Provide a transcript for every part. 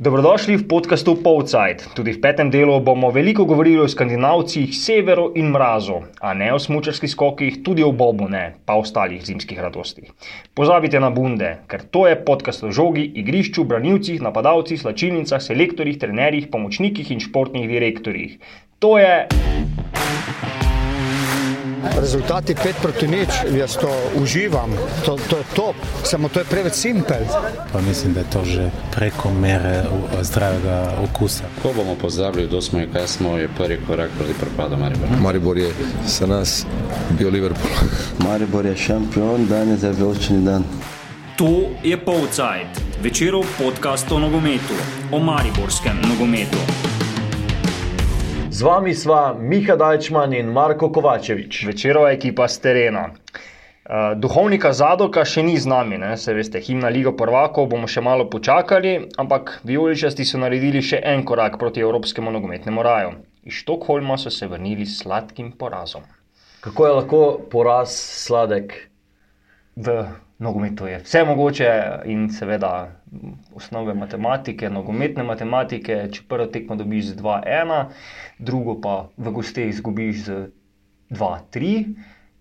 Dobrodošli v podkastu Povcajt. Tudi v petem delu bomo veliko govorili o skandinavcih, severu in mrazu, a ne o smučarskih skokih, tudi o bobu, ne pa o ostalih zimskih radostih. Pozabite na bunde, ker to je podkast o žogi, igrišču, branilcih, napadalcih, slačilnicah, selektorjih, trenerjih, pomočnikih in športnih direktorjih. To je. Rezultati 5 proti nič, jaz to uživam, to, to je top, samo to je preveč simpel. Pa mislim, da je to že preko mere zdravega okusa. Ko bomo pozabili, kdo smo in kaj smo, je prvi korak proti propadu Maribora. Maribor je za nas bil Liverpool. Maribor je šampion, danes je veličini dan. To je Povcajt, večerov podcast o nogometu, o mariborskem nogometu. Z vami sva Miha Dajčman in Marko Kovačevič. Večerova ekipa s terena. Uh, duhovnika Zadoka še ni z nami, ne? se veste, himna Liga prvakov bomo še malo počakali, ampak vijoličasti so naredili še en korak proti evropskemu nogometnemu raju. Iz Štokholma so se vrnili s sladkim porazom. Kako je lahko poraz sladek? V nogometu je vse mogoče in seveda osnove matematike, nogometne matematike. Če prvo tekmo dobiš z 2-1, drugo pa v gosteh izgubiš z 2-3,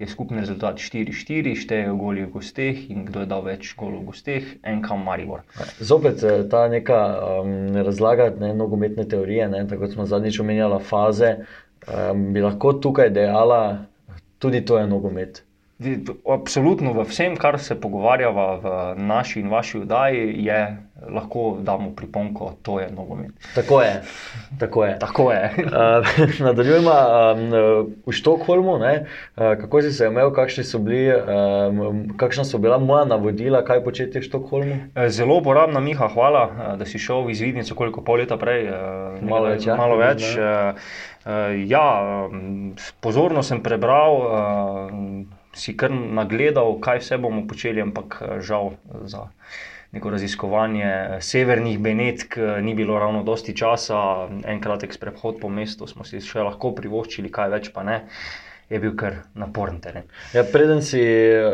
je skupni rezultat 4-4, štejejo goli v gosteh in kdo je dal več golov v gosteh, en kam Maribor. Zopet eh, ta neka um, razlaga ne, nogometne teorije, ne, tako kot smo zadnjič omenjali, faze, um, bi lahko tukaj dejala, tudi to je nogomet. Absolutno v vsem, kar se pogovarjava v naši in vaši vdaji, je lahko damo priponko, to je nogomet. Tako je. Tako je. Tako je. uh, nadaljujemo um, v Štokholmu. Uh, kako si se imel, so bili, um, kakšna so bila moja navodila, kaj početi v Štokholmu? Zelo uporabna, Miha, hvala, da si šel v izvidnico, koliko pol leta prej. Uh, malo več. Ja, malo več uh, ja, pozorno sem prebral. Uh, si kar nagledal, kaj vse bomo počeli, ampak žal za neko raziskovanje severnih Benetk ni bilo ravno dosti časa. En kratek sprehod po mestu smo si še lahko privoščili, kaj več pa ne. Je bil kar naporen teren. Ja, preden si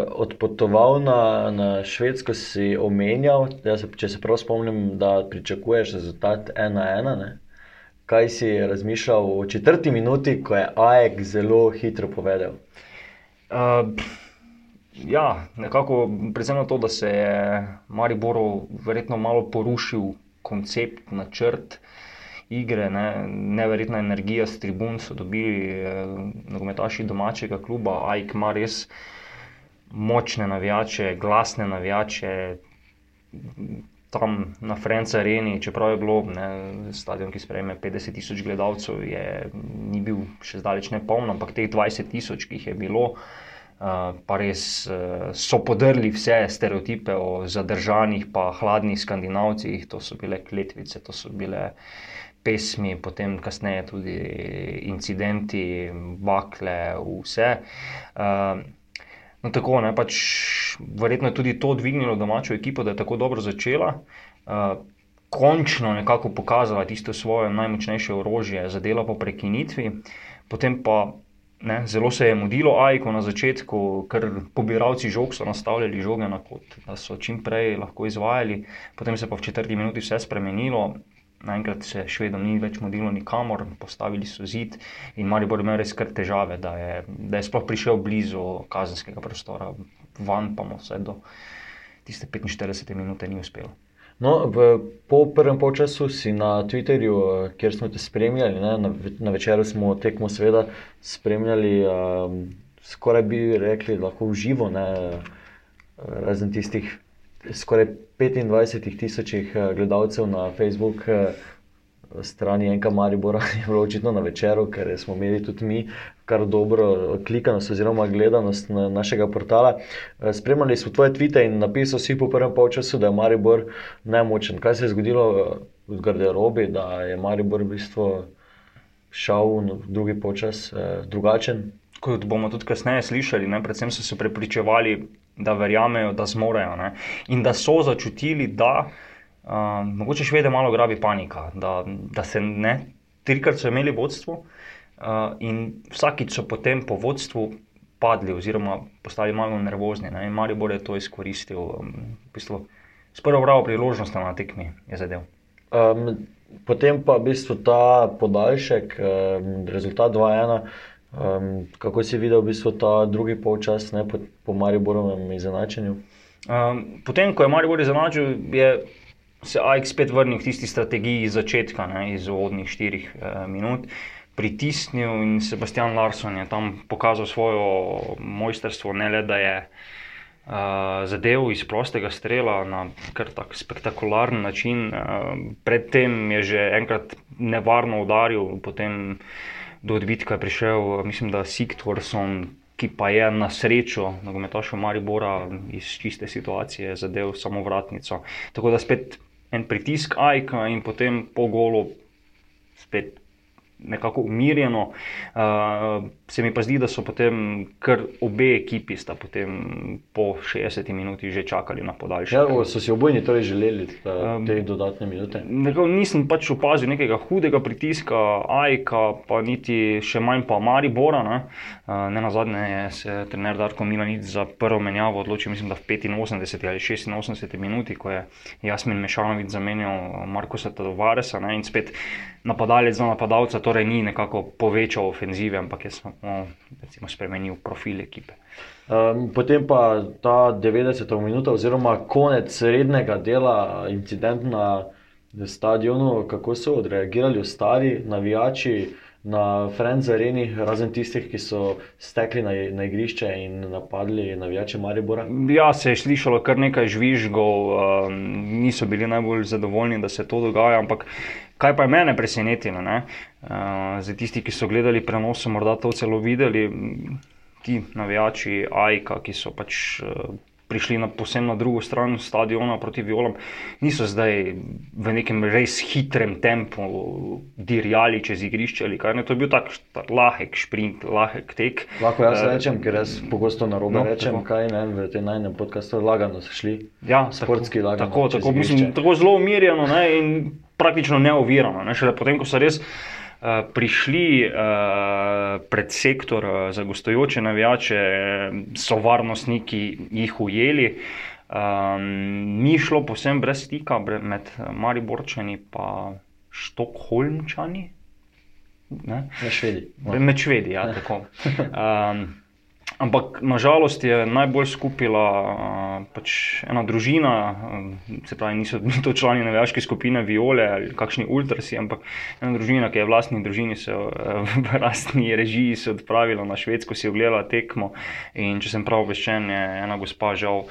odpotoval na, na Švedsko, si omenjal, se, če se prav spomnim, da pričakuješ rezultat 1-1. Kaj si razmišljal v četrti minuti, ko je Ajek zelo hitro povedal? Ja, nekako predvsem to, da se je Mariboru verjetno malo porušil koncept, načrt igre, ne? neverjetna energija s tribun so dobili eh, nogometaši domačega kluba, Aik ima res močne navijače, glasne navijače. Tam na Franci areni, čeprav je bilo ne, stadion, ki sprejme 50 tisoč gledalcev, je, ni bil še zdaleč ne poln, ampak teh 20 tisoč, ki jih je bilo, uh, pa res uh, so podrli vse stereotipe o zadržanih, pa hladnih skandinavcih, to so bile kletvice, to so bile pesmi, potem kasneje tudi incidenti, bakle, vse. Uh, No, tako, ne, pač, verjetno je tudi to dvignilo domačo ekipo, da je tako dobro začela. Uh, končno nekako pokazala tisto svoje najmočnejše orožje za delo po prekinitvi, potem pa ne, zelo se je mudilo, ajko na začetku, ker pobiralci žog so nastavljali žoge na kot, da so čim prej lahko izvajali, potem se pa v četrti minuti vse spremenilo naenkrat se švedom ni več modilo nikamor, postavili so zid in Maribor imel res kar težave, da je, da je sploh prišel blizu kazenskega prostora, van pa mu vse do tiste 45 minute ni uspelo. No, v, po prvem času si na Twitterju, kjer smo te spremljali, ne, na, na večeru smo tekmo, seveda, spremljali, um, skoraj bi rekli, lahko v živo, ne, razen tistih skoraj 25 tisočih eh, gledalcev na Facebook. Eh, strani enega Maribora je bilo očitno na večeru, ker smo imeli tudi mi kar dobro klikanost oziroma gledanost na našega portala. Eh, spremljali smo tvoje tvite in napisal si po prvem polčasu, da je Maribor nemočen. Kaj se je zgodilo v garderobi, da je Maribor v bistvu šel v drugi polčas drugačen? Kot bomo tudi kasneje slišali, ne, predvsem so se prepričevali da verjamejo, da zmorejo. Ne? In da so začutili, da uh, mogoče še vedno malo grabi panika, da, da se ne, trikrat so imeli vodstvo uh, in vsakič so potem po vodstvu padli, oziroma postali malo nervozni. Ne? In Maribor je to izkoristil, um, v bistvu, s prvo pravo priložnostjo na tekmi je zadev. Um, potem pa v bistvu ta podaljšek, um, rezultat 2-1. Um, kako si videl v bistvu ta drugi polčas ne, po, po Mariborovem izenačenju? Um, potem, ko je Maribor izenačil, je se AX spet vrnil k tisti strategiji iz začetka, ne, iz uvodnih štirih uh, minut. Pritisnil in Sebastian Larson je tam pokazal svojo mojstrstvo, ne le da je uh, zadev iz prostega strela na kar tak spektakularen način. Uh, predtem je že enkrat nevarno udaril, potem do odbitka je prišel, mislim, da Sigtvorson, ki pa je na srečo, nogometaš Maribora iz čiste situacije, zadev samo vratnico. Tako da spet en pritisk Ajka in potem po golu spet nekako umirjeno. Uh, se mi pa zdi, da so potem kar obe ekipi sta potem po 60 minuti že čakali na podaljšanje. Ja, so si obojni torej želeli ta, te dodatne minute? Nekako nisem pač opazil nekega hudega pritiska Ajka, pa niti še manj pa Maribora. Ne, uh, ne na zadnje je se trener Darko Milanic za prvo menjavo odločil, mislim, da v 85 ali 86 minuti, ko je Jasmin Mešanovic zamenjal Markosa Tadovaresa ne, in spet napadalec za napadalca, torej ni nekako povečal ofenzive, ampak je samo recimo, spremenil profil ekipe. Um, potem pa ta 90 minut, oziroma konec rednega dela, incident na stadionu, kako so odreagirali ostali navijači na Frenz areni, razen tistih, ki so stekli na, na igrišče in napadli navijače Maribora. Ja, se je slišalo kar nekaj žvižgov, um, niso bili najbolj zadovoljni, da se to dogaja, ampak. Kaj pa je mene presenetilo, uh, za tisti, ki so gledali prenos, so morda to celo videli, ti navijači Aika, ki so pač uh, prišli na posebno drugo stran stadiona proti Violam, niso zdaj v nekem res hitrem tempu dirjali čez igrišče ali kaj. Ne, to je bil tak, tak lahek sprint, lahek tek. Lahko jaz uh, rečem, ker jaz pogosto na robu no, rečem, tako. kaj ne, v tem najnem podkastu lagano so šli. Ja, sportski tako, lagano. Tako, tako, mislim, tako zelo umirjeno ne, in praktično neovirano. Ne? Šele potem, ko so res uh, prišli uh, pred sektor uh, za gostujoče navijače, so varnostniki jih ujeli. Um, ni šlo posebno brez stika med Mariborčani in Štokholmčani. Med švedi. Med švedi, ja, tako. Um, Ampak nažalost je najbolj skupila uh, pač ena družina, uh, se pravi, niso to člani navijaške skupine Viole ali kakšni ultrasi, ampak ena družina, ki je v vlastni družini, se, uh, v vlastni režiji se odpravila na Švedsko, si ogledala tekmo. In če sem prav obveščen, je ena gospa žal.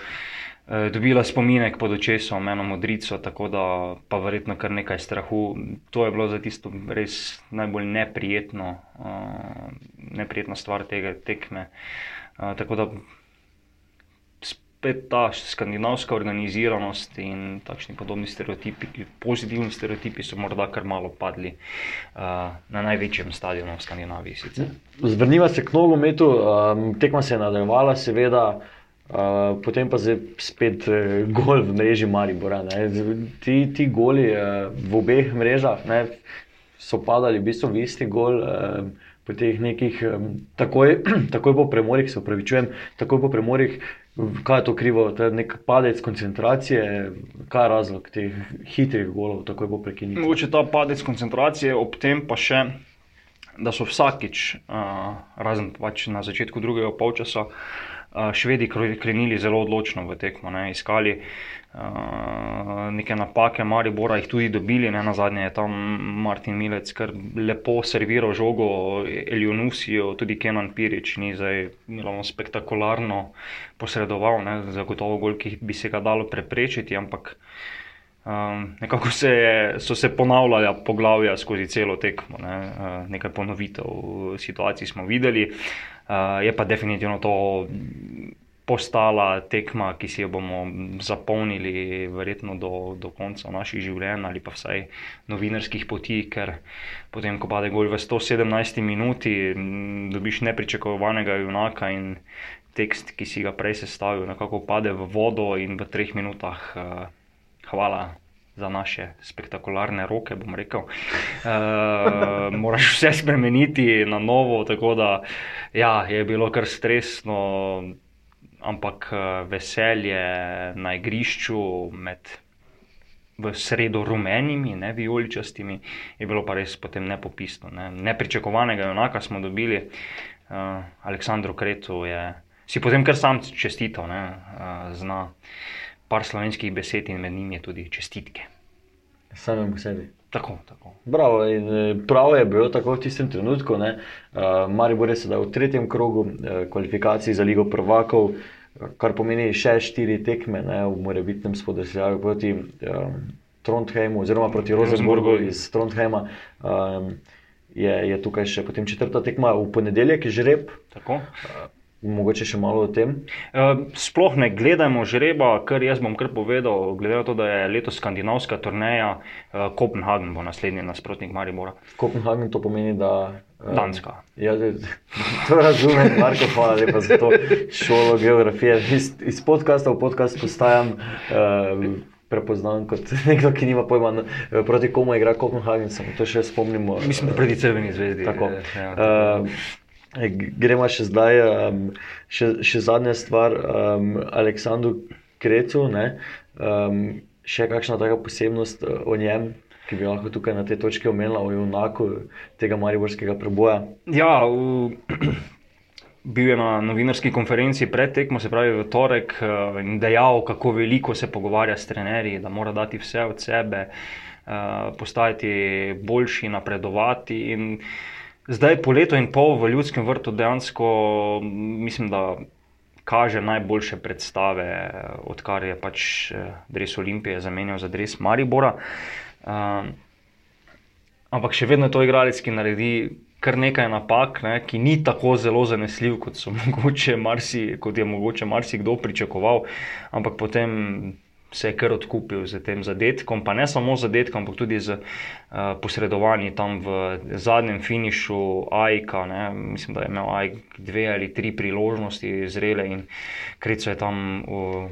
Dobila spominek pod očesom, eno modrico, tako da pa verjetno kar nekaj strahu. To je bilo za tisto res najbolj neprijetno, uh, neprijetna stvar tega tekme. Tako da spet ta skandinavska organiziranost in takšni podobni stereotipi, pozitivni stereotipi, so morda kar malo padli uh, na največjem stadionu v Skandinaviji. Zvrniva se k nogometu, um, tekma se je nadaljevala, seveda. Uh, potem pa je spet uh, gol v mreži Maribora. Ti, ti goli uh, v obeh mrežah ne, so padali v bistvu v isti gol. Uh, po teh nekih, um, takoj, takoj po premorih, se upravičujem, takoj po premorih, kaj je to krivo, to je nek padec koncentracije, kaj je razlog teh hitrih golov, takoj po prekinitvi. Mogoče ta padec koncentracije, ob tem pa še, da so vsakič, uh, razen pač na začetku drugega polčasa, švedi krenili zelo odločno v tekmo, ne, iskali. Uh, neke napake, Maribora jih tudi dobili, ne na zadnje je tam Martin Milec, kar lepo serviral žogo Elionusijo, tudi Kenan Pirič ni zdaj imel spektakularno posredoval, ne, zagotovo gol, ki bi se ga dalo preprečiti, ampak um, nekako se je, so se ponavljala poglavja skozi celo tekmo, ne, uh, nekaj ponovitev situacij smo videli, uh, je pa definitivno to postala tekma, ki si jo bomo zapolnili, verjetno do, do konca naših življenj ali pa vsaj novinarskih poti, ker potem, ko pade gol v 117 minuti, dobiš nepričakovanega junaka in tekst, ki si ga prej sestavil, nekako pade v vodo in v treh minutah. Uh, hvala. Za naše spektakularne roke, bom rekel, uh, moraš vse spremeniti na novo. Tako da ja, je bilo kar stresno, ampak eh, veselje na igrišču med v sredo rumenimi, ne vijoličastimi, je bilo pa res potem nepopisno. Ne. Nepričakovanega junaka smo dobili, uh, Aleksandru Kretu je, si potem kar sam čestital, ne, uh, zna par slovenskih besed in med njimi tudi čestitke. Samemu sebi. Tako, tako. Bravo, in prav je bilo tako v tistem trenutku. Uh, Maribor je sedaj v tretjem krogu uh, kvalifikacij za Ligo prvakov, kar pomeni še štiri tekme ne, v morebitnem spodrsljaju proti um, Trondheimu, oziroma proti Rosenborgu iz Trondheima. Um, je, je tukaj še potem četrta tekma v ponedeljek, žreb. Tako. Uh, Mogoče še malo o tem. Sploh ne gledamo žreba, ker jaz bom kar povedal, glede na to, da je letos skandinavska turneja, Kopenhagen bo naslednji nasprotnik Maribora. Kopenhagen to pomeni, da. Danska. Ja, to razumem, Marko, hvala lepa za to šolo geografije. Iz, iz podcasta v podcast postajam. Uh, Prepoznan kot nekdo, ki nima pojma, proti komu igra Kopenhagen, to še spomnimo. Mislim, da proti Crveni zvezdi. Tako. Ja, tako. Uh, Gremo še zdaj, um, še, še zadnja stvar, um, Aleksandru Krecu. Um, še kakšna taka posebnost o njem, ki bi lahko tukaj na tej točki omenila, o junaku tega mariborskega preboja? Ja, v, bil je na novinarski konferenci pred tekmo, se pravi v torek, in dejal, kako veliko se pogovarja s trenerji, da mora dati vse od sebe, uh, postajati boljši, napredovati. In, Zdaj, po letu in pol v ljudskem vrtu, dejansko mislim, da kaže najboljše predstave, odkar je pač Dres Olimpije zamenjal za Dres Maribora. Um, ampak še vedno je to igralec, ki naredi kar nekaj napak, ne, ki ni tako zelo zanesljiv, kot, mogoče marsi, kot je mogoče marsikdo pričakoval. Ampak potem se je kar odkupil z tem zadetkom, pa ne samo z zadetkom, ampak tudi z uh, posredovanjem tam v zadnjem finišu Aika. Ne. Mislim, da je imel Aik dve ali tri priložnosti zrele in Krico je tam. Uh,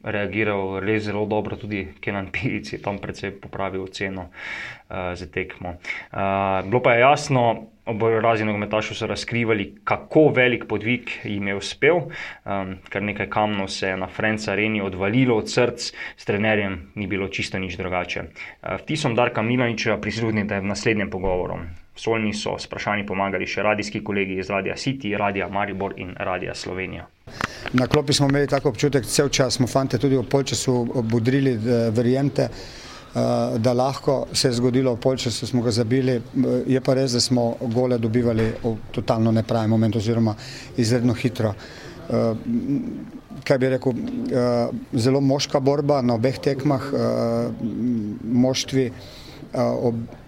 Reagiral je zelo dobro, tudi Kenan Pilic je tam predvsej popravil ceno uh, za tekmo. Uh, bilo pa je jasno, Oboje razni nogometaši so razkrivali, kako velik podvig jim je uspel. Um, kar nekaj kamnov se je na Franci areni odvalilo od src, s trenerjem ni bilo čisto nič drugače. Uh, Vtisom Darka Milaniča prisluhnite v naslednjem pogovoru. Solni so s vprašanji pomagali še radijski kolegi iz Radia City, Radia Maribor in Radia Slovenija. Na klopi smo imeli tako občutek, čas smo fante tudi v polčasu budrili. Eh, da lahko se je zgodilo, polčas smo ga zabili, eh, je pa res, da smo gole dobivali v totalno nepravi moment oziroma izredno hitro. Eh, kaj bi rekel, zelo moška borba na obeh tekmah, moštvi,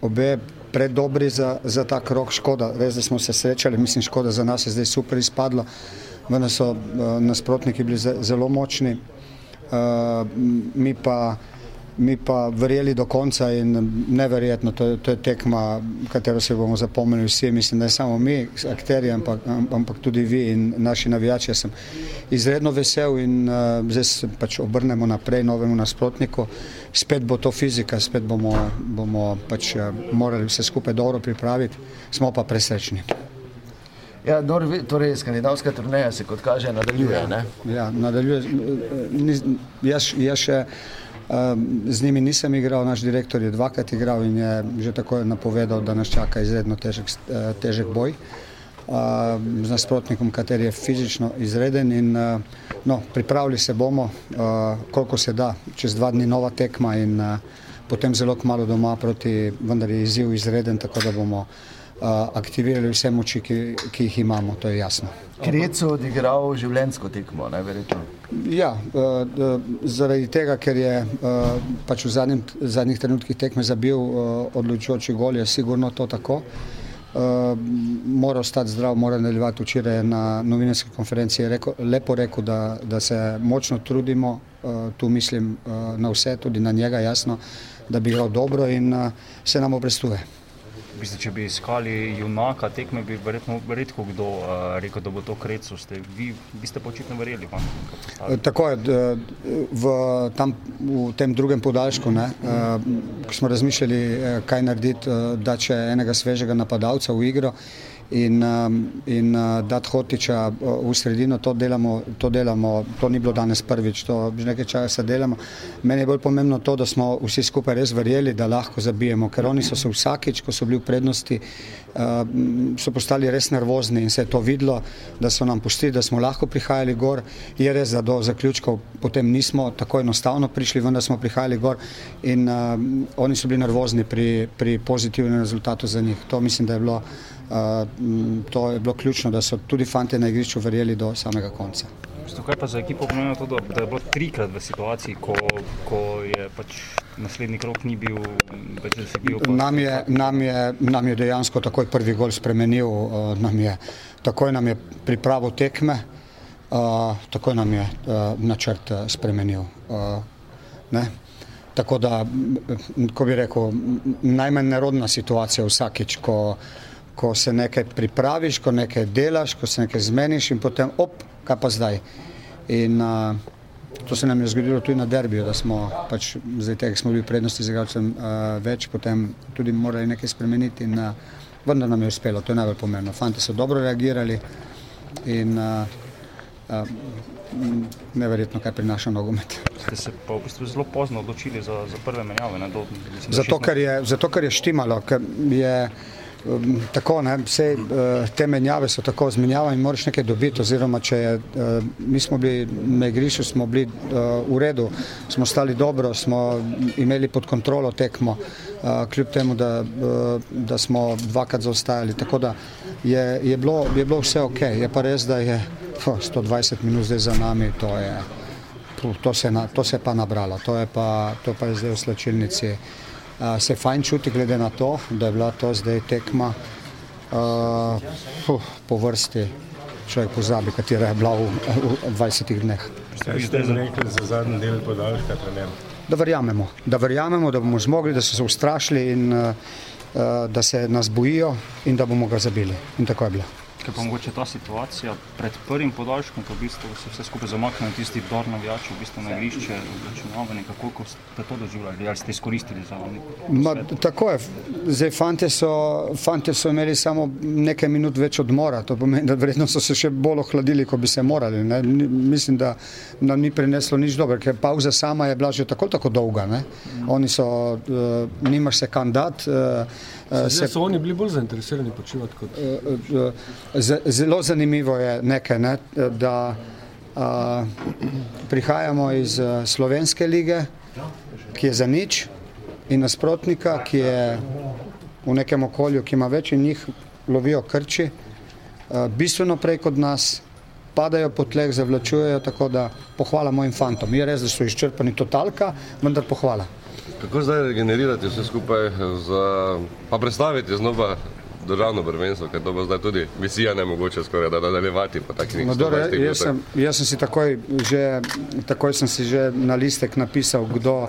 obe predobri za, za ta krok, škoda, res, da smo se srečali, mislim, škoda za nas je zdaj super izpadlo, vendar so nasprotniki bili zelo močni, mi pa mi pa verjeli do konca in neverjetno, to, to je tekma, katero se bomo zapomnili vsi, mislim, ne samo mi, akterji, ampak, ampak tudi vi in naši navijači. Jaz sem izredno vesel in uh, zdaj se pač obrnemo naprej novemu nasprotniku. Spet bo to fizika, spet bomo, bomo pač uh, morali vse skupaj dobro pripraviti, smo pa presrečni. Ja, torej, skandinavska turneja se, kot kaže, nadaljuje. Ja, ja, nadaljuje. Jaz, jaz še Z njimi nisem igral, naš direktor je dvakrat igral in je že tako napovedal, da nas čaka izredno težek, eh, težek boj z nasprotnikom, kateri je fizično izreden. In, eh, no, pripravili se bomo, eh, koliko se da, čez dva dni nova tekma in potem zelo kmalo doma proti, vendar je izziv izreden, tako da bomo aktivirali vse moči, ki, ki jih imamo, to je jasno. Krec je odigral življenjsko tekmo, najverjetno. Ja, zaradi tega, ker je pač v zadnjim, zadnjih trenutkih tekme zabil odločujoči gol, je sigurno to tako. Mora ostati zdrav, mora nadaljevati. Včeraj na novinarski konferenci je rekel, lepo rekel, da, da se močno trudimo, tu mislim na vse, tudi na njega, jasno, da bi igral dobro in se nam obrestuje. Mislim, če bi iskali junaka tekme, bi verjetno redko kdo uh, rekel, da bo to krecu. Ste, vi biste počitno verjeli. Pa, eh, Tako je, v, tam, v tem drugem podaljšku, ne, uh, ko smo razmišljali, kaj narediti, uh, da če enega svežega napadalca v igro in, um, in uh, dati Hotiča uh, v sredino, to delamo, to delamo, to ni bilo danes prvič, to že nekaj časa delamo. Meni je bolj pomembno to, da smo vsi skupaj res verjeli, da lahko zabijemo, ker oni so se vsakič, ko so bili v prednosti, uh, so postali res nervozni in se je to videlo, da so nam pustili, da smo lahko prihajali gor. Je res, da do zaključkov potem nismo tako enostavno prišli, vendar smo prihajali gor in uh, oni so bili nervozni pri, pri pozitivnem rezultatu za njih. To mislim, da je bilo to je bilo ključno, da so tudi fanti na igrišču verjeli do samega konca. Kaj pa za ekipo pomeni to, da je bilo trikrat v situaciji, ko, ko je pač naslednji krok ni bil, več da se bil. Nam je, nam, je, nam je dejansko takoj prvi gol spremenil, nam je, takoj nam je pripravo tekme, takoj nam je načrt spremenil. Ne? Tako da, ko bi rekel, najmanj nerodna situacija vsakič, ko ko se nekaj pripraviš, ko nekaj delaš, ko se nekaj zmeniš in potem op, kaj pa zdaj. In uh, to se nam je zgodilo tudi na derbiju, da smo pač zdaj tega smo bili prednosti z igralcem uh, več, potem tudi morali nekaj spremeniti in uh, vendar nam je uspelo, to je najbolj pomembno. Fanti so dobro reagirali in uh, uh, neverjetno, kaj prinaša nogomet. Ste se pa v bistvu zelo pozno odločili za, za prve menjave? Ne, do, zato, ker je, zato, ker je štimalo, ker je tako, ne, vse uh, te menjave so tako zmenjava in moraš nekaj dobiti, oziroma če je, uh, mi smo bili na igrišču, smo bili uh, v redu, smo stali dobro, smo imeli pod kontrolo tekmo, kljub temu, da, da smo dvakrat zaostajali, tako da je, je, bilo, je bilo vse ok, je pa res, da je oh, 120 minut zdaj za nami, to je, to se, na, to se je pa nabralo, to je pa, to pa je zdaj v slačilnici se fajn čuti, glede na to, da je bila to zdaj tekma uh, uh, po vrsti. Človek pozabi, katera je bila v, v 20 dneh. Kaj ste rekli za zadnji del podaljška trenerja? Da verjamemo, da verjamemo, da bomo zmogli, da so se ustrašili in uh, da se nas bojijo in da bomo ga zabili. In tako je bilo. Kaj pa mogoče ta situacija pred prvim podaljškom, ko v bistvu se vse skupaj zamakne in tisti dor navijači v bistvu na igrišče, računavanje, kako ste to doživljali, ali ste izkoristili za Ma, Tako je, zdaj fante so, fante so imeli samo nekaj minut več odmora, to pomeni, da verjetno so se še bolj ohladili, ko bi se morali. Ne? Mislim, da nam ni prineslo nič dobro, ker pauza sama je bila že tako tako dolga. Ne? Oni so, uh, nimaš se kandidat. Uh, Eh, se, so oni bili bolj zainteresirani počivati kot. Eh, eh, zelo zanimivo je nekaj, ne, da a, prihajamo iz slovenske lige, ki je za nič, in nasprotnika, ki je v nekem okolju, ki ima več in njih lovijo krči, a, bistveno prej kot nas. Padajo po tleh, zavlačujejo, tako da pohvala mojim fantom. Je res, da so izčrpani totalka, vendar pohvala. Kako zdaj regenerirati vse skupaj, za, pa predstaviti znova državno prvenstvo, ker to bo zdaj tudi misija ne mogoče skoraj da nadaljevati po takih no, stvarih. Jaz, jaz sem si takoj, že, takoj sem si že na listek napisal, kdo,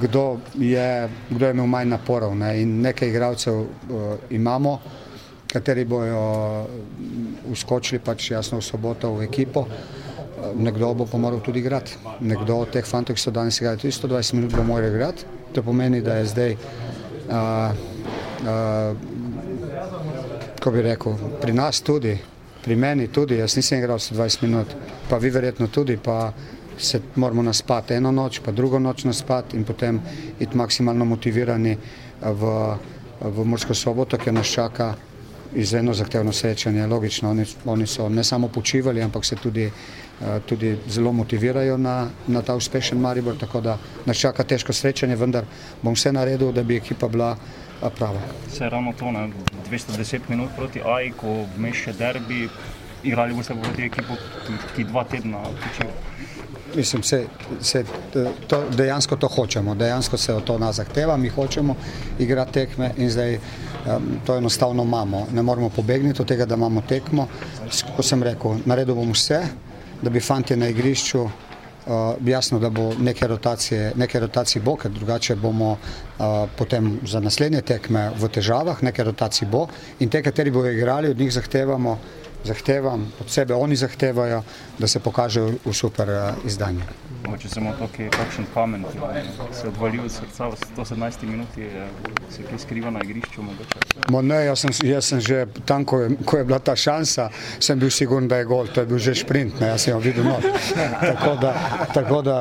kdo, je, kdo je imel manj naporov ne? in nekaj igralcev uh, imamo, kateri bojo uskočili pač jasno v soboto v ekipo. Uh, nekdo bo pa moral tudi igrati. Nekdo od teh fantov, ki so danes igrali, tudi 120 minut bo moral igrati. To pomeni, da je zdaj, uh, uh, ko bi rekel, pri nas tudi, pri meni tudi, jaz nisem igral 120 minut, pa vi verjetno tudi, pa se moramo naspati eno noč, pa drugo noč naspati in potem iti maksimalno motivirani v, v Mursko soboto, ki nas čaka izredno zahtevno srečanje. Logično, oni, oni so ne samo počivali, ampak se tudi Eh, tudi zelo motivirajo na, na ta uspešen Maribor, tako da nas čaka težko srečanje, vendar bom vse naredil, da bi ekipa bila eh, prava. Se ravno to, ne? 210 minut proti AI, ko vmeš še derbi, igrali boste proti ekipo, ki dva tedna počiva. Mislim, se, se, to, dejansko to hočemo, dejansko se to nas zahteva, mi hočemo igrati tekme in zdaj to enostavno imamo. Ne moramo pobegniti od tega, da imamo tekmo. Ko sem rekel, naredil bom vse, da bi fanti na igrišču, uh, jasno, da bo neke rotacije, neke rotacije bo, ker drugače bomo uh, potem za naslednje tekme v težavah, neke rotacije bo in te, kateri bojo igrali, od njih zahtevamo zahtevam od sebe, oni zahtevajo, da se pokažejo v super izdanju. Če samo to, ki je kakšen kamen, ki se odvalil od srca v 117 minuti, se kaj skriva na igrišču. Mo ne, jaz sem, jaz sem že tam, ko je, ko je bila ta šansa, sem bil siguren, da je gol, to je bil že šprint, ne, jaz sem jo videl not. tako da, tako da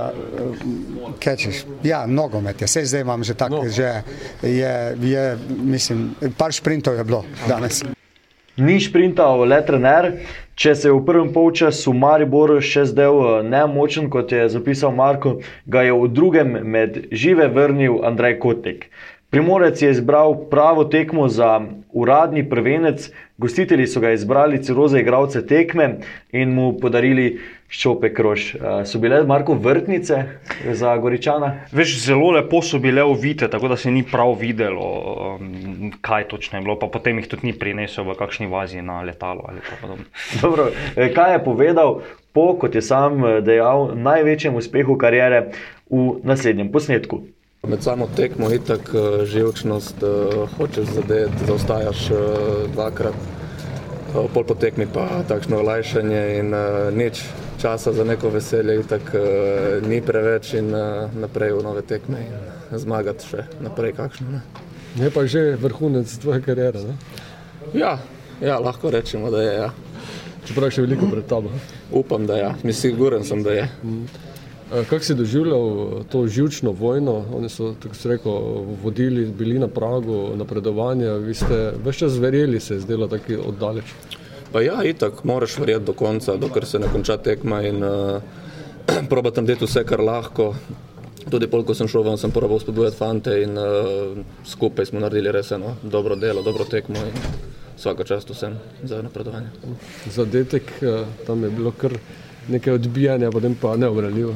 kečeš. Ja, nogomet je, vse zdaj imam že tako, no. že je, je, mislim, par šprintov je bilo danes. Ni šprintal le trener, če se je v prvem polčasu Maribor še zdel nemočen, kot je zapisal Marko, ga je v drugem med žive vrnil Andrej Kotek. Primorec je izbral pravo tekmo za uradni prvenec, gostitelji so ga izbrali celo za igralce tekme in mu podarili šope krož. So bile Marko vrtnice za Goričana? Veš, zelo lepo so bile uvite, tako da se ni prav videlo, kaj točno je bilo, pa potem jih tudi ni prinesel v kakšni vazi na letalo ali podobno. Dobro, kaj je povedal po, kot je sam dejal, največjem uspehu karijere v naslednjem posnetku? Med samo tekmo je tako živčnost, hočeš zadeti, zaostajaš dvakrat, pol po tekmi pa takšno olajšanje in nič časa za neko veselje, tako ni preveč in naprej v nove tekme in zmagati še naprej kakšno. Ne. Je pa že vrhunec tvoje karijere. Ne? Ja, ja, lahko rečemo, da je. Ja. Čeprav je še veliko pred tabo. Upam, da je. Ja. Mislim, siguren sem, da je. Mm. Kako si doživljal to živčno vojno? Oni so, tako se reko, vodili, bili na pragu napredovanja, vi ste več čas verjeli, se je zdelo tako oddaleč. Pa ja, itak, moraš verjeti do konca, dokler se ne konča tekma in uh, proba tam delati vse, kar lahko. Tudi pol, ko sem šel ven, sem probal spodbujati fante in uh, skupaj smo naredili res eno dobro delo, dobro tekmo in vsako čast vsem za napredovanje. Zadetek, tam je bilo kar nekaj odbijanja, potem pa neobranljivo.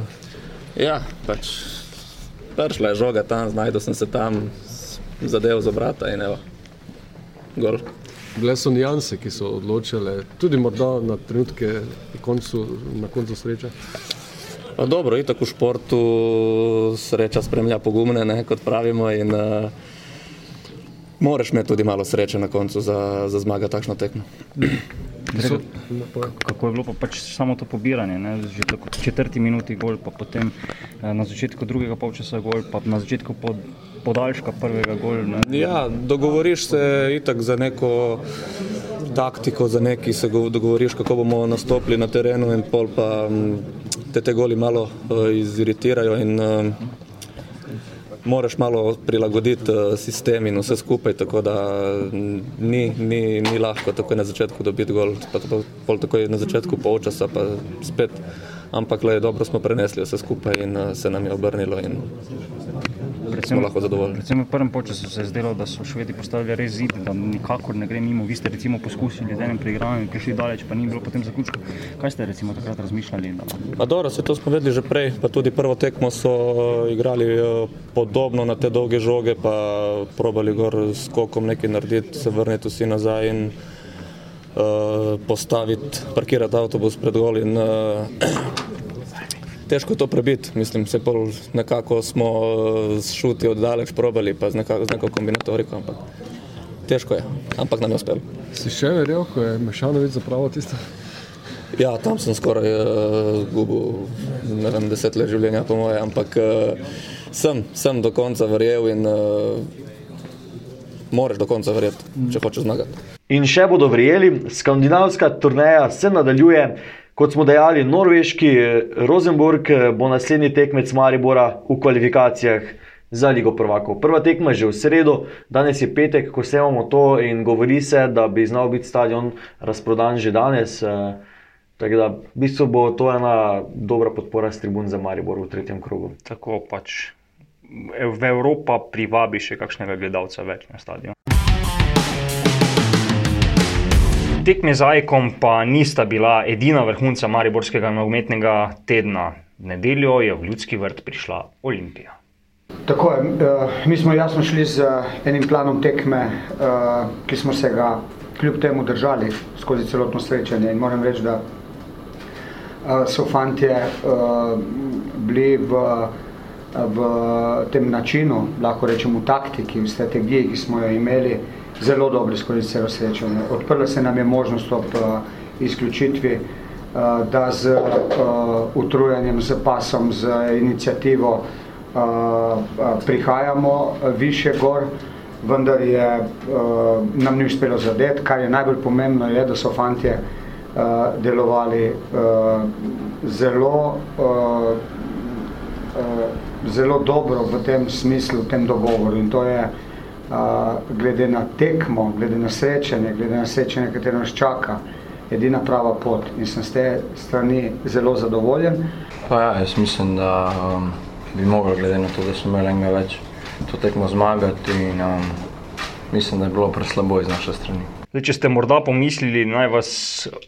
Ja, pač prišla je žoga tam, znašel sem se tam, zadev za brata in evo, gol. Bile so nijanse, ki so odločile, tudi morda na trenutke koncu, na koncu sreče. Pa dobro, itak v športu sreča spremlja pogumne, ne, kot pravimo. In, uh, moraš imeti tudi malo sreče na koncu za, za zmaga takšno tekmo. So, kako je bilo pa pač samo to pobiranje, ne? že tako četrti minuti gol, pa potem na začetku drugega polčasa gol, pa na začetku pod, podaljška prvega gol. Ne? Ja, dogovoriš se itak za neko taktiko, za neki se dogovoriš, kako bomo nastopili na terenu in pol pa te te goli malo uh, iziritirajo in uh, moraš malo prilagoditi uh, sistem in vse skupaj, tako da ni, ni, ni lahko tako na začetku dobiti gol, pa pol tako na začetku polčasa pa spet, ampak le dobro smo prenesli vse skupaj in uh, se nam je obrnilo in predvsem, smo lahko zadovoljni. Predvsem v prvem času se je zdelo, da so švedi postavili res zid, da nikakor ne gre mimo. Vi ste recimo poskusili z enim preigranjem, prišli daleč, pa ni bilo potem zaključka. Kaj ste recimo takrat razmišljali? Pa dobro, se to smo vedeli že prej, pa tudi prvo tekmo so eh, igrali eh, podobno na te dolge žoge, pa probali gor s kokom nekaj narediti, se vrniti vsi nazaj in postaviti, parkirati avtobus pred gol in uh, težko je to prebiti. Mislim, se pol nekako smo s šuti oddaleč probali, pa z, nekako, z neko kombinatoriko, ampak težko je, ampak nam je uspelo. Si še verjel, ko je Mešanovic zapravil tisto? Ja, tam sem skoraj izgubil, uh, ne vem, deset let življenja po moje, ampak uh, sem, sem do konca verjel in uh, moraš do konca verjeti, če hočeš zmagati. In še bodo verjeli, skandinavska turneja se nadaljuje. Kot smo dejali, norveški Rosenborg bo naslednji tekmec Maribora v kvalifikacijah za Ligo prvakov. Prva tekma je že v sredo, danes je petek, ko se imamo to in govori se, da bi znal biti stadion razprodan že danes. Tako da v bistvu bo to ena dobra podpora s tribun za Maribor v tretjem krogu. Tako pač v Evropa privabi še kakšnega gledalca več na stadion. Tekme z Ajkom pa nista bila edina vrhunca Mariborskega nogometnega tedna. V nedeljo je v ljudski vrt prišla Olimpija. Tako je, mi smo jasno šli z enim planom tekme, ki smo se ga kljub temu držali skozi celotno srečanje in moram reči, da so fantje bili v, v tem načinu, lahko rečemo taktiki, v strategiji, ki smo jo imeli, zelo dobri skozi celo srečanje. Odprla se nam je možnost ob izključitvi, da z utrujanjem, z pasom, z inicijativo prihajamo više gor, vendar je, nam ni uspelo zadeti. Kar je najbolj pomembno je, da so fantje delovali zelo, zelo dobro v tem smislu, v tem dogovoru in to je glede na tekmo, glede na srečanje, glede na srečanje, katero nas čaka, edina prava pot in sem z te strani zelo zadovoljen. Pa ja, jaz mislim, da um, bi mogli, glede na to, da smo imeli enega več, to tekmo zmagati in um, mislim, da je bilo preslabo iz naše strani. Zdaj, če ste morda pomislili, naj vas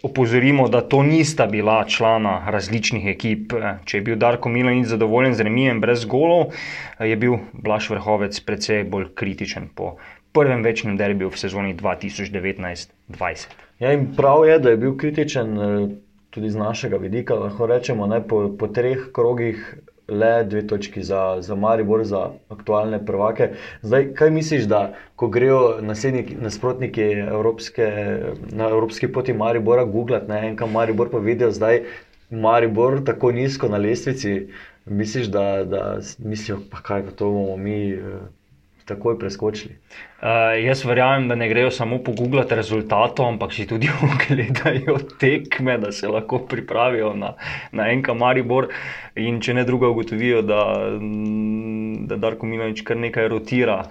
opozorimo, da to nista bila člana različnih ekip. Če je bil Darko Milanič zadovoljen z remijem brez golov, je bil Blaž Vrhovec precej bolj kritičen po prvem večnem derbiju v sezoni 2019-2020. Ja, in prav je, da je bil kritičen tudi z našega vidika, lahko rečemo, ne, po, po treh krogih le dve točki za, za Maribor, za aktualne prvake. Zdaj, kaj misliš, da ko grejo nasprotniki evropske, na evropski poti Maribora googlati, ne en kam Maribor pa vidijo zdaj Maribor tako nizko na lestvici, misliš, da, da mislijo, pa kaj pa to bomo mi takoj preskočili? Uh, jaz verjamem, da ne grejo samo pogooglati rezultatov, ampak si tudi ogledajo tekme, da se lahko pripravijo na, na enka Maribor. In če ne druga, ugotovijo, da, da Darko Milanič kar nekaj rotira.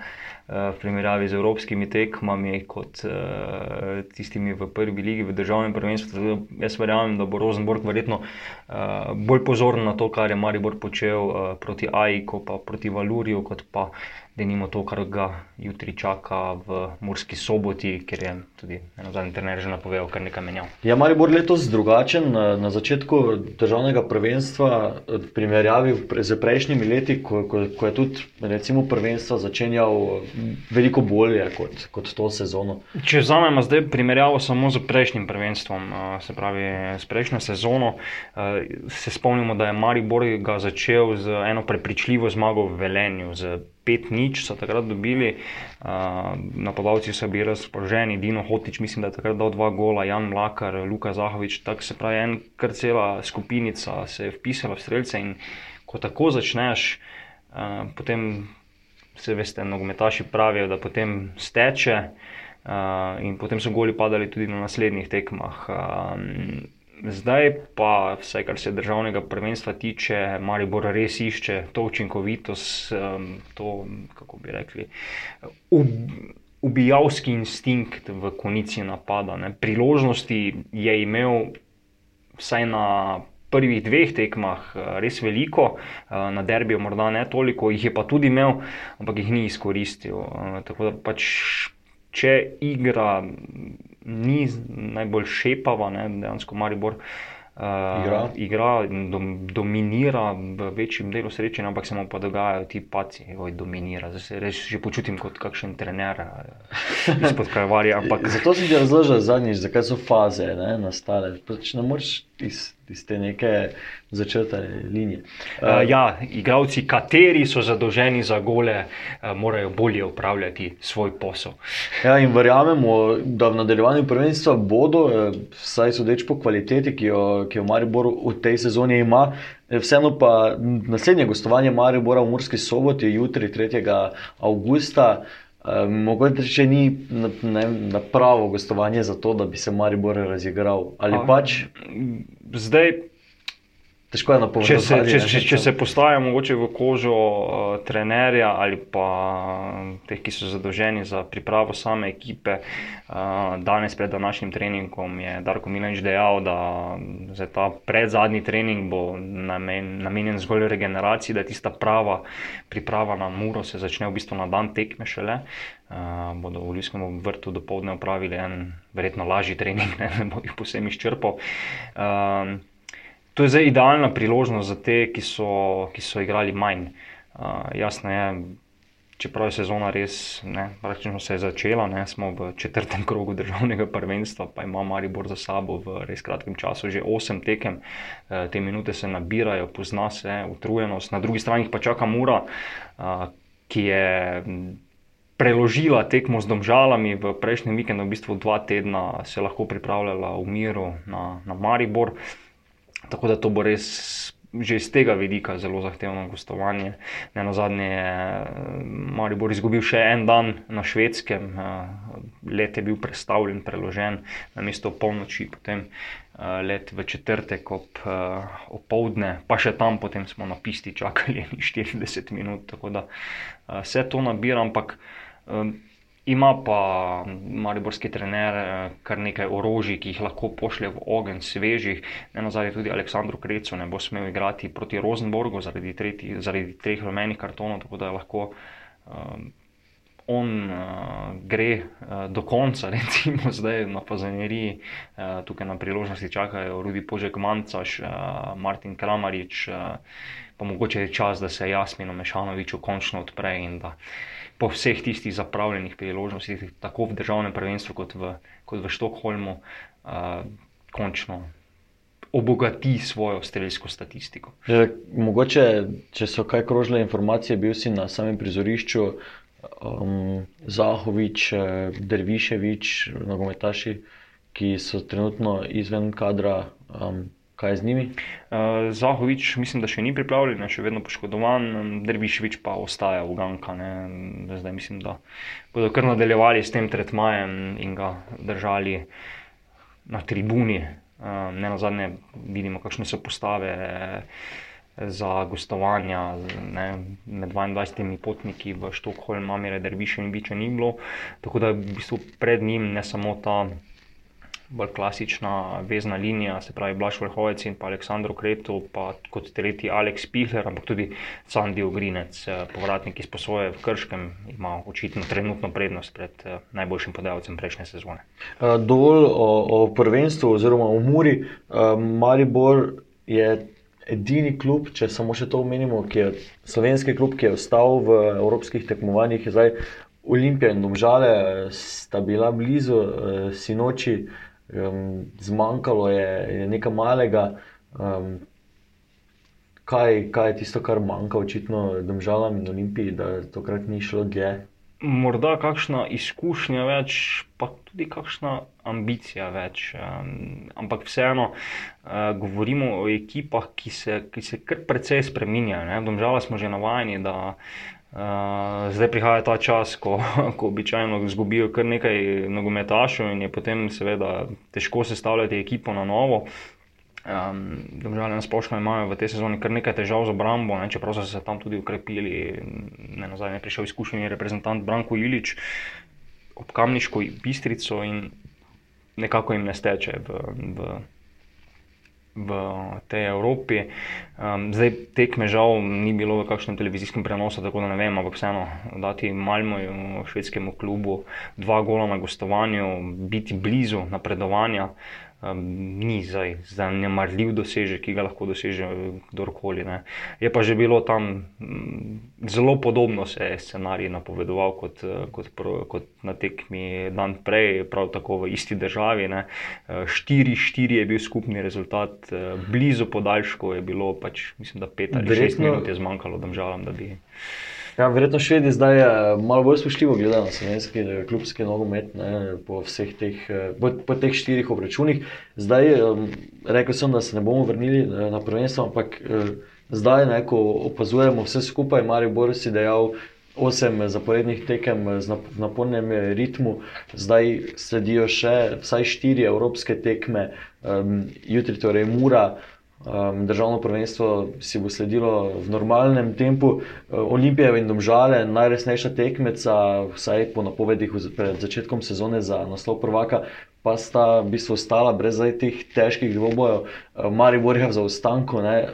V primerjavi z evropskimi tekmami, kot uh, tistimi v prvi ligi, v državnem prvenstvu. Jaz verjamem, da bo Rosenborg verjetno uh, bolj pozoren na to, kar je Maribor počel uh, proti Aiku, pa proti Valuriju, kot pa da nimo to, kar ga jutri čaka v Murski soboti, ker je tudi eno zadnji trener že napovedal kar nekaj menjav. Je ja, Maribor letos drugačen na, na začetku državnega prvenstva, v primerjavi z prejšnjimi leti, ko, ko, ko je tudi recimo prvenstvo začenjal veliko bolje kot, kot to sezono? Če vzamemo zdaj primerjavo samo z prejšnjim prvenstvom, se pravi s prejšnjo sezono, se spomnimo, da je Maribor ga začel z eno prepričljivo zmago v Velenju, z 5 nič so takrat dobili, uh, napadalci so bili razpoloženi, Dino Hotič, mislim, da je takrat dal dva gola, Jan Mlakar, Luka Zahovič, tako se pravi, en kar cela skupinica se je vpisala v streljce in ko tako začneš, uh, potem se veste, nogometaši pravijo, da potem steče uh, in potem so goli padali tudi na naslednjih tekmah. Uh, Zdaj pa, vsaj kar se državnega prvenstva tiče, Maribor res išče to učinkovitost, to, kako bi rekli, ubijalski instinkt v konici napada. Ne. Priložnosti je imel vsaj na prvih dveh tekmah res veliko, na derbiju morda ne toliko, jih je pa tudi imel, ampak jih ni izkoristil. Tako da pač, če igra ni najbolj šepava, ne, dejansko Maribor uh, igra. igra dom, dominira v večjem delu sreče, ampak se mu pa dogajajo ti paci, ki dominira. Zdaj se res že počutim kot kakšen trener izpod Kalvarija. Ampak... Zato sem ti razložil zadnjič, zakaj so faze ne, nastale. Pač ne moreš iz, iz te neke začrtane linije. Uh, ja, igravci, kateri so zadolženi za gole, uh, morajo bolje upravljati svoj posel. Ja, in verjamemo, da v nadaljevanju prvenstva bodo, vsaj sodeč po kvaliteti, ki jo, ki jo Maribor v tej sezoni ima. Vseeno pa naslednje gostovanje Maribora v Murski soboti, jutri 3. avgusta. Um, mogoče še ni na, ne, na pravo gostovanje za to, da bi se Maribor razigral. Ali A, pač zdaj, težko je napovedati. Če, če, če, če se postavimo v kožo uh, trenerja ali pa teh, ki so zadolženi za pripravo same ekipe, uh, danes pred današnjim treningom je Darko Milanič dejal, da za ta predzadnji trening bo namen, namenjen zgolj regeneraciji, da je tista prava priprava na muro se začne v bistvu na dan tekme šele. Uh, bodo v Ljubljenskem vrtu do povdne upravili en, verjetno, lažji trening, ne, ne bo jih posebej izčrpal. Uh, to je zdaj idealna priložnost za te, ki so, ki so igrali manj. Uh, jasno je, čeprav je sezona res, ne, praktično se je začela, ne, smo v četrtem krogu državnega prvenstva, pa ima Maribor za sabo v res kratkem času že osem tekem, uh, te minute se nabirajo, pozna se utrujenost, na drugi strani pa čaka Mura, uh, ki je preložila tekmo z domžalami v prejšnjem vikendu, v bistvu dva tedna se lahko pripravljala v miru na, na Maribor. Tako da to bo res že iz tega vidika zelo zahtevno gostovanje. Ne na zadnje je Maribor izgubil še en dan na švedskem, let je bil predstavljen, preložen na mesto polnoči, potem let v četrtek ob opoldne, pa še tam potem smo na pisti čakali 40 minut. Tako da se to nabira, ampak Ima pa mariborski trener kar nekaj orožij, ki jih lahko pošlje v ogenj, svežih. Ne na zadnje tudi Aleksandru Krecu ne bo smel igrati proti Rosenborgu zaradi, tretji, zaradi treh rumenih kartonov, tako da lahko um, on uh, gre uh, do konca, recimo zdaj na Fazaneriji, uh, tukaj na priložnosti čakajo Rudi Požek Mancaš, uh, Martin Kramarič, uh, pa mogoče je čas, da se Jasmino Mešanoviču končno odpre in da po vseh tistih zapravljenih priložnostih, tako v državnem prvenstvu kot v, kot v Štokholmu, uh, končno obogati svojo streljsko statistiko. Že, mogoče, če so kaj krožile informacije, bil si na samem prizorišču. Um, Zahovič, Derviševič, nogometaši, ki so trenutno izven kadra, um, kaj je z njimi? Uh, Zahovič, mislim, da še ni pripravljen, še vedno poškodovan, Derviševič pa ostaja v Ganka. Zdaj mislim, da bodo kar nadaljevali s tem tretmajem in ga držali na tribuni. Uh, ne na zadnje vidimo, kakšne so postave. Za gostovanja ne, med 22 potniki v Štokholmu, Mamire, Derviše in Biče ni bilo. Tako da v bistvu pred njim ne samo ta bolj klasična vezna linija, se pravi Blaž Vrhovec in pa Aleksandr Kretu, pa kot tretji Aleks Pihler, ampak tudi Sandy Ogrinec, eh, povratnik iz posoje v Krškem, ima očitno trenutno prednost pred eh, najboljšim podajalcem prejšnje sezone. Eh, dovolj o, o prvenstvu oziroma o Muri. Maribor je edini klub, če samo še to omenimo, ki je slovenski klub, ki je ostal v evropskih tekmovanjih. Zdaj, Olimpija in Domžale sta bila blizu, sinoči um, zmanjkalo je, je nekaj malega. Um, kaj, kaj je tisto, kar manjka, očitno, državam in olimpiji, da tokrat ni šlo dlje? Morda kakšna izkušnja več, pa tudi kakšna ambicija več. Um, ampak vseeno uh, govorimo o ekipah, ki se, ki se kar precej spremenjajo. V Domžalah smo že navajeni, da Uh, zdaj prihaja ta čas, ko, ko običajno izgubijo kar nekaj nogometašov in je potem seveda težko sestavljati ekipo na novo. Um, Domžalje na splošno imajo v tej sezoni kar nekaj težav z obrambo, ne, čeprav so se tam tudi ukrepili. Ne na zadnje je prišel izkušeni reprezentant Branko Ilič ob Kamniško bistrico in nekako jim ne steče v, v v tej Evropi. Um, zdaj tekme žal ni bilo v kakšnem televizijskem prenosu, tako da ne vem, ampak vseeno dati Malmoju, švedskemu klubu, dva gola na gostovanju, biti blizu napredovanja um, ni zdaj zanemarljiv dosežek, ki ga lahko doseže kdorkoli. Ne. Je pa že bilo tam um, zelo podobno, se je scenarij napovedoval kot, kot, kot na tekmi dan prej, prav tako v isti državi. 4-4 je bil skupni rezultat, blizu podaljšku je bilo, pač, mislim, da 5 ali 6 minut je zmanjkalo, da žalam, da bi. Ja, verjetno švedi zdaj malo bolj spoštljivo gledajo na slovenski eh, klubski nogomet ne, po vseh teh, eh, po, po teh štirih obračunih. Zdaj, um, rekel sem, da se ne bomo vrnili eh, na prvenstvo, ampak zdaj, ne, ko opazujemo vse skupaj, Marijo Boris je dejal osem zaporednih tekem z napolnjenim ritmu, zdaj sledijo še vsaj štiri evropske tekme, um, jutri torej Mura. Um, državno prvenstvo si bo sledilo v normalnem tempu. Uh, Olimpija in Domžale, najresnejša tekmeca, vsaj po napovedih pred začetkom sezone za naslov prvaka, pa sta v bistvu ostala brez teh težkih dvobojev. Uh, Maribor je v zaostanku. Ne?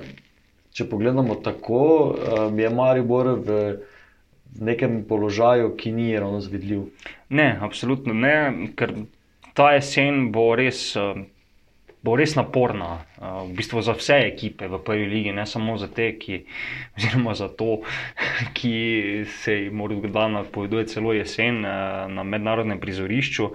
Če pogledamo tako, um, je Maribor v, v nekem položaju, ki ni ravno zvidljiv. Ne, absolutno ne, ker ta jesen bo res. Uh bo res naporna, v bistvu za vse ekipe v prvi ligi, ne samo za te, ki, oziroma za to, ki se jim morda napoveduje celo jesen na mednarodnem prizorišču.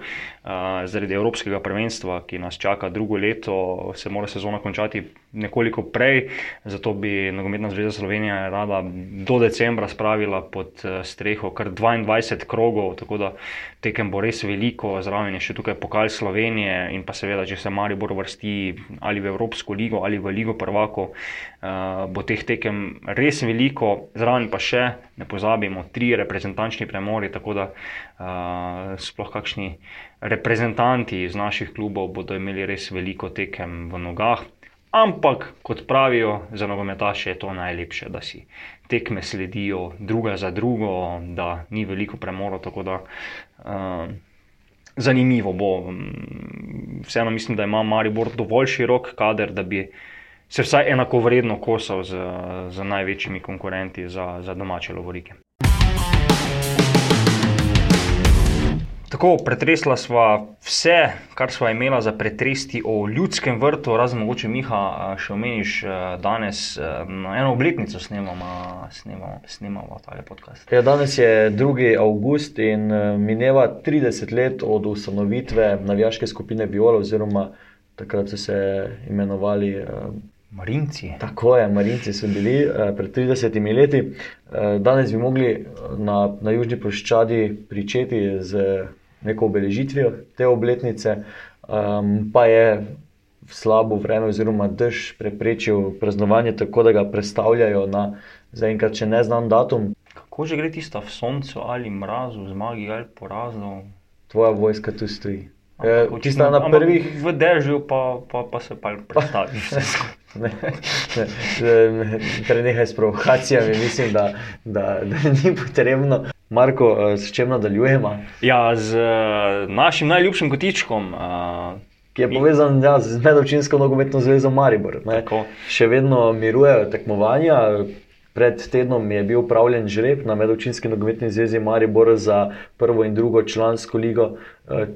Zaradi Evropskega prvenstva, ki nas čaka drugo leto, se mora sezona končati nekoliko prej, zato bi Nogometna zveza Slovenija rada do decembra spravila pod eh, streho kar 22 krogov, tako da tekem bo res veliko, zraven je še tukaj pokal Slovenije in pa seveda, če se Maribor vrsti ali v Evropsko ligo ali v Ligo prvako, eh, bo teh tekem res veliko, zraven pa še, ne pozabimo, tri reprezentančni premori, tako da uh, sploh kakšni reprezentanti iz naših klubov bodo imeli res veliko tekem v nogah. Ampak, kot pravijo za nogometaše, je to najlepše, da si tekme sledijo druga za drugo, da ni veliko premora. Tako da uh, zanimivo bo. Vseeno mislim, da ima Maribor dovolj širok kader, da bi se vsaj enako vredno kosal z, z največjimi konkurenti za, za domače lovorike. Tako, pretresla sva vse, kar sva imela za pretresti o ljudskem vrtu, razen mogoče Miha, še omeniš danes na eno obletnico snemamo, snemamo, snemamo ta podcast. Ja, danes je 2. avgust in mineva 30 let od ustanovitve navijaške skupine Viola, oziroma takrat so se imenovali. Marinci. Tako je, Marinci so bili pred 30 leti. Danes bi mogli na, na Južni Ploščadi pričeti z neko obeležitvijo te obletnice, um, pa je slabo vreme, oziroma dež preprečil praznovanje, tako da ga predstavljajo na zaenkrat še ne znam datum. Kako že gre tista v soncu ali mrazu, zmagi ali porazu? Tvoja vojska tu stoji. E, tista na prvih. V dežju pa, pa, pa se pa predstaviš. ne, ne, prenehaj s provokacijami, mislim, da, da, da ni potrebno. Marko, s čem nadaljujemo? Ja, z našim najljubšim kotičkom. Ki je povezan ja, z Medovčinsko nogometno zvezo Maribor. Še vedno mirujejo tekmovanja. Pred tednom je bil upravljen žreb na Medovčinski nogometni zvezi Maribor za prvo in drugo člansko ligo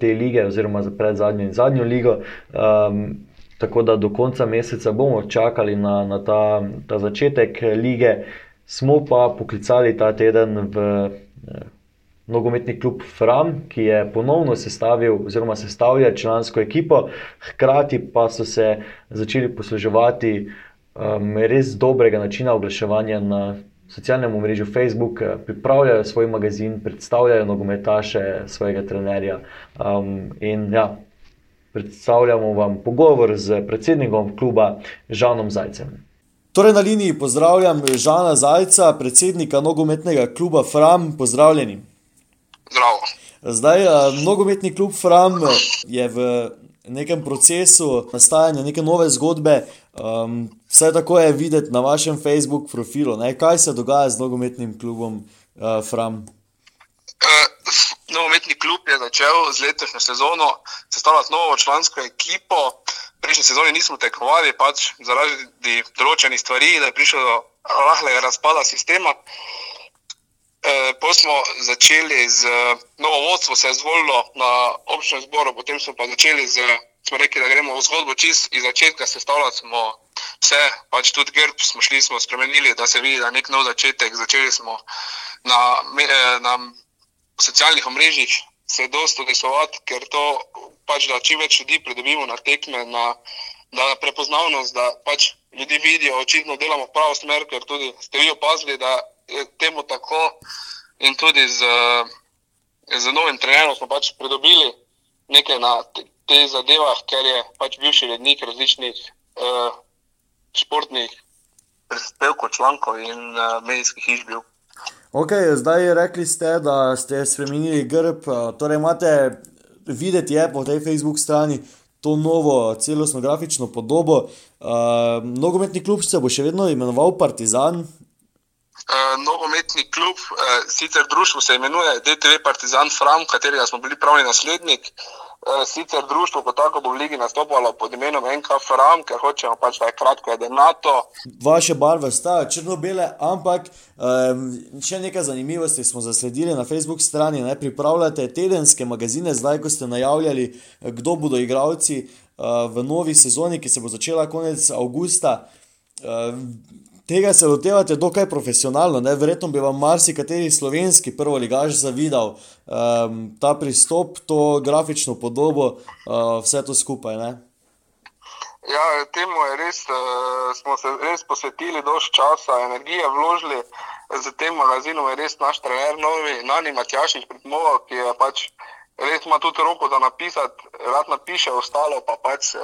te lige, oziroma za predzadnjo in zadnjo ligo. Um, tako da do konca meseca bomo čakali na, na ta, ta začetek lige. Smo pa poklicali ta teden v nogometni klub Fram, ki je ponovno sestavil oziroma sestavlja člansko ekipo, hkrati pa so se začeli posluževati um, res dobrega načina oglaševanja na socialnem mrežu Facebook, pripravljajo svoj magazin, predstavljajo nogometaše svojega trenerja. Um, in ja, predstavljamo vam pogovor z predsednikom kluba Žanom Zajcem. Torej, na liniji pozdravljam Žana Zajca, predsednika nogometnega kluba Fram. Pozdravljeni. Zdravo. Zdaj, nogometni klub Fram je v nekem procesu nastajanja neke nove zgodbe. Um, vse tako je videti na vašem Facebook profilu. Ne? Kaj se dogaja z nogometnim klubom uh, Fram? Nogometni klub je začel z letošnjo sezono sestavljati novo člansko ekipo. Prejšnji sezoni nismo tekmovali, pač zaradi določenih stvari, da je prišlo do rahlega razpada sistema. E, potem smo začeli z novo vodstvo, se je zvolilo na občnem zboru, potem smo pa začeli z, smo rekli, da gremo v zgodbo čist iz začetka sestavljati smo vse, pač tudi grb smo šli, smo spremenili, da se vidi, da je nek nov začetek. Začeli smo na, na socialnih omrežjih se dosto udejstvovati, ker to pač, da čim več ljudi pridobimo na tekme, na, na prepoznavnost, da pač ljudi vidijo, očitno delamo pravo smer, ker tudi ste vi opazili, da je temu tako in tudi z, z novim trenerom smo pač pridobili nekaj na te, te zadevah, ker je pač bivši rednik različnih uh, športnih prispevkov, člankov in uh, medijskih hiš bil. Ok, zdaj rekli ste, da ste spremenili grb, torej imate videti je po tej Facebook strani to novo celostno grafično podobo. Uh, nogometni klub se bo še vedno imenoval Partizan. Uh, nogometni klub, uh, sicer društvo se imenuje DTV Partizan Fram, katerega smo bili pravni naslednik. Uh, sicer društvo kot tako bo v ligi nastopalo pod imenom NK Fram, ker hočemo pač, da je kratko, da je NATO. Vaše barve sta črno-bele, ampak um, še nekaj zanimivosti smo zasledili na Facebook strani. Ne? Pripravljate tedenske magazine, zdaj ko ste najavljali, kdo bodo igralci uh, v novi sezoni, ki se bo začela konec avgusta. Uh, tega se lotevate dokaj profesionalno. Ne? Verjetno bi vam marsikateri slovenski prvo ligaž zavidal um, ta pristop, to grafično podobo, uh, vse to skupaj. Ne? Ja, temu je res, uh, smo se res posvetili dovolj časa, energije vložili. Z tem magazinom je res naš trener, novi, Nani Matjašič, predmoval, ki je pač res ima tudi roko za napisati, rad napiše, ostalo pa pač uh,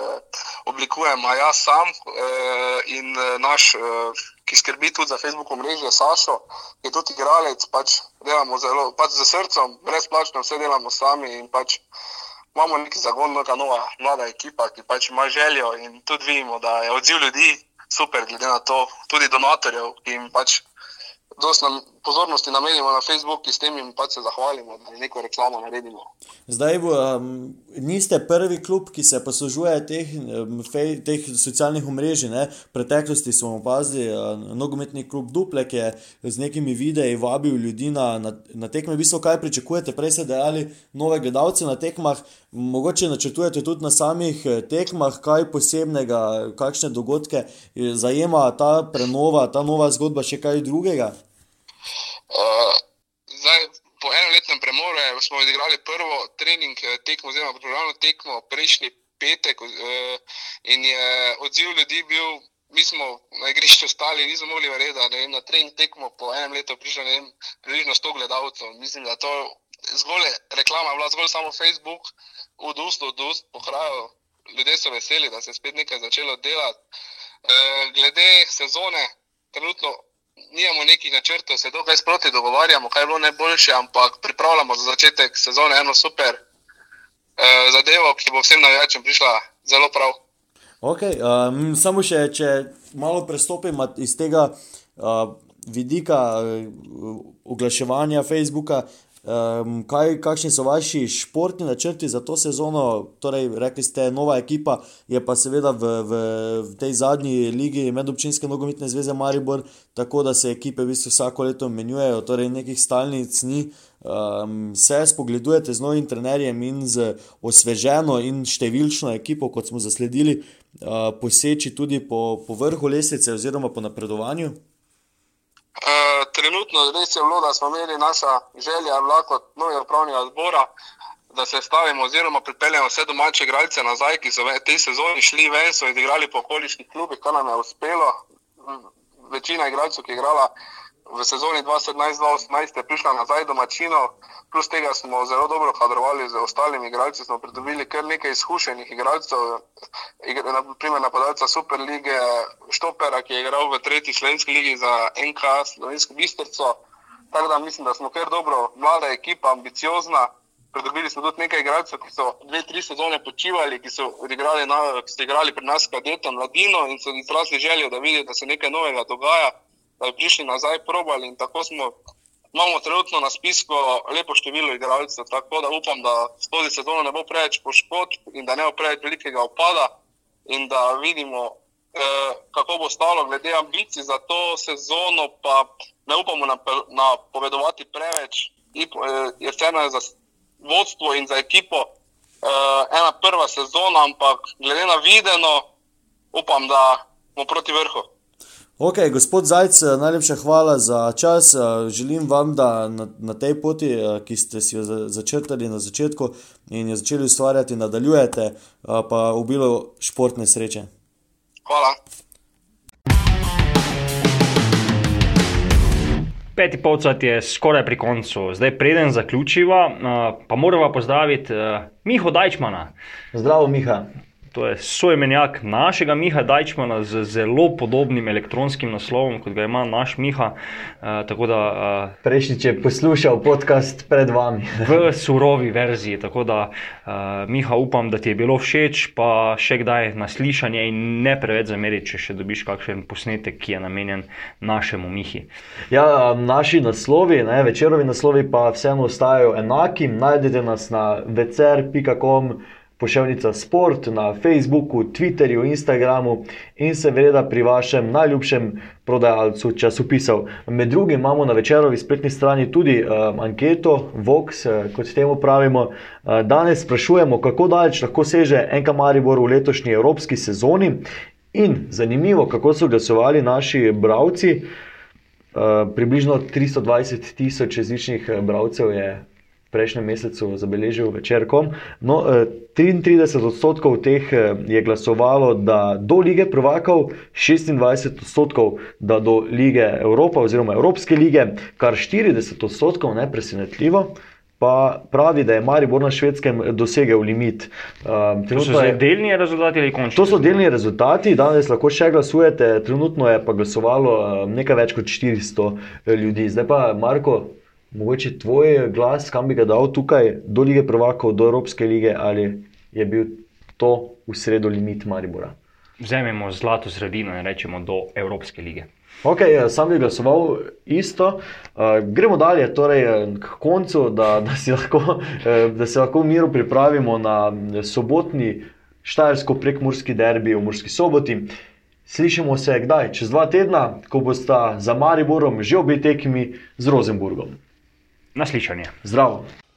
oblikujem. Jaz sam uh, in uh, naš, uh, ki skrbi tudi za Facebook mrežje, Sašo, je tudi igralec, pač delamo zelo, pač z srcem, brezplačno vse delamo sami in pač imamo neki zagon, neka nova mlada ekipa, ki pač ima željo in tudi vidimo, da je odziv ljudi super, glede na to, tudi donatorjev, ki jim pač dosta pozornosti namenimo na Facebooku in s tem jim pač se zahvalimo, da neko reklamo naredimo. Zdaj, um, niste prvi klub, ki se poslužuje teh, um, teh socialnih omrežij. Ne? V preteklosti smo opazili, da uh, nogometni klub Duplek je z nekimi videi vabil ljudi na, na, na tekme. V bistvu, kaj pričakujete? Prej ste dejali nove gledalce na tekmah, mogoče načrtujete tudi na samih eh, tekmah, kaj posebnega, kakšne dogodke eh, zajema ta prenova, ta nova zgodba, še kaj drugega. Uh, zdaj, po enoletnem premoru smo odigrali prvo trening eh, tekmo, oziroma programno tekmo prejšnji petek uh, in je odziv ljudi bil, mi smo na igrišču stali, nismo mogli verjeti, da na trening tekmo po enem letu prišlo ne, približno 100 gledalcev. Mislim, da to zgolj reklama, bila zgolj samo Facebook, od ust do ust, po kraju. Ljudje so veseli, da se je spet nekaj začelo delati. Uh, glede sezone, trenutno nimamo nekih načrtov, se dokaj sproti dogovarjamo, kaj je bilo najboljše, ampak pripravljamo za začetek sezone eno super uh, zadevo, ki bo vsem navijačem prišla zelo prav. Okay, um, samo še, če malo prestopim iz tega uh, vidika uh, oglaševanja Facebooka, Um, kaj, kakšni so vaši športni načrti za to sezono? Torej, rekli ste, nova ekipa je pa seveda v, v, v tej zadnji ligi Medobčinske nogometne zveze Maribor, tako da se ekipe v bistvu vsako leto menjujejo, torej nekih stalnic ni. Um, se spogledujete z novim trenerjem in z osveženo in številčno ekipo, kot smo zasledili, uh, poseči tudi po, po vrhu lestvice oziroma po napredovanju? Uh, trenutno res je bilo, da smo imeli naša želja, lahko novi upravni odbor, da se stavimo oziroma pripeljemo vse domače igralce nazaj, ki so v tej sezoni šli ven, so igrali po okoliških klubih, kar nam je uspelo. Večina igralcev, ki je igrala v sezoni 2017-2018 je prišla nazaj domačino, plus tega smo zelo dobro kadrovali z ostalimi igralci, smo pridobili kar nekaj izkušenih igralcev, naprimer napadalca Super lige, Štopera, ki je igral v tretji slovenski ligi za NK, slovensko bistrco. Tako da mislim, da smo kar dobro, mlada ekipa, ambiciozna. Pridobili smo tudi nekaj igralcev, ki so dve, tri sezone počivali, ki so igrali, na, ki so igrali pri nas kadetom, mladino in so izrazili željo, da vidijo, da se nekaj novega dogaja da bi prišli nazaj, probali in tako smo. Imamo trenutno na spisku lepo število igralcev, tako da upam, da skozi sezono ne bo preveč poškodb in da ne bo preveč velikega upada, in da vidimo, eh, kako bo stalo, glede ambicij za to sezono. Pa ne upamo napovedovati preveč, eh, je vseeno za vodstvo in za ekipo eh, ena prva sezona, ampak glede na videno, upam, da bomo proti vrhu. Ok, gospod Zajc, najlepša hvala za čas. Želim vam, da na, na tej poti, ki ste si jo začrtali na začetku in jo začeli ustvarjati, nadaljujete, pa obilo športne sreče. Hvala. Peti polcati je skoraj pri koncu, zdaj preden zaključiva, pa moramo pozdraviti Miho Dajčmana. Zdravo, Miha. To je sojemenjak našega Miha Dajčmana z zelo podobnim elektronskim naslovom, kot ga ima naš Miha. Uh, da, uh, Prejšnjič je poslušal podcast pred vami. v surovi verziji. Tako da, uh, Miha, upam, da ti je bilo všeč, pa še kdaj naslišanje in ne preveč zameriti, če še dobiš kakšen posnetek, ki je namenjen našemu Mihi. Ja, naši naslovi, ne, večerovi naslovi pa vseeno ostajajo enaki. Najdete nas na večer.com pošiljka Sport na Facebooku, Twitterju, Instagramu in seveda pri vašem najljubšem prodajalcu časopisov. Med drugim imamo na večerovi spletni strani tudi uh, anketo, Vox, uh, kot temu pravimo. Uh, danes sprašujemo, kako daleč lahko seže NK Maribor v letošnji evropski sezoni. In zanimivo, kako so glasovali naši bralci. Uh, približno 320 tisoč različnih bralcev je prejšnjem mesecu zabeležil večerkom. No, eh, 33 odstotkov teh eh, je glasovalo, da do lige prvakov, 26 odstotkov, da do lige Evropa oziroma Evropske lige, kar 40 odstotkov, ne presenetljivo. Pa pravi, da je Maribor na švedskem dosegel limit. Um, To so zdaj delni rezultati ali končni? To so delni rezultati, danes lahko še glasujete, trenutno je pa glasovalo nekaj več kot 400 ljudi. Zdaj pa, Marko, mogoče tvoj glas, kam bi ga dal tukaj, do lige prvakov, do Evropske lige, ali je bil to v sredo limit Maribora? Vzemimo zlato sredino in rečemo do Evropske lige. Ok, sam bi glasoval isto. Uh, gremo dalje, torej eh, k koncu, da, da, si lahko, eh, da se lahko v miru pripravimo na sobotni štajersko-prekmurski derbi v Murski soboti. Slišimo se kdaj? Čez dva tedna, ko bosta za Mariborom že obe tekmi z Rosenburgom. Naslišanje. Zdravo. thank you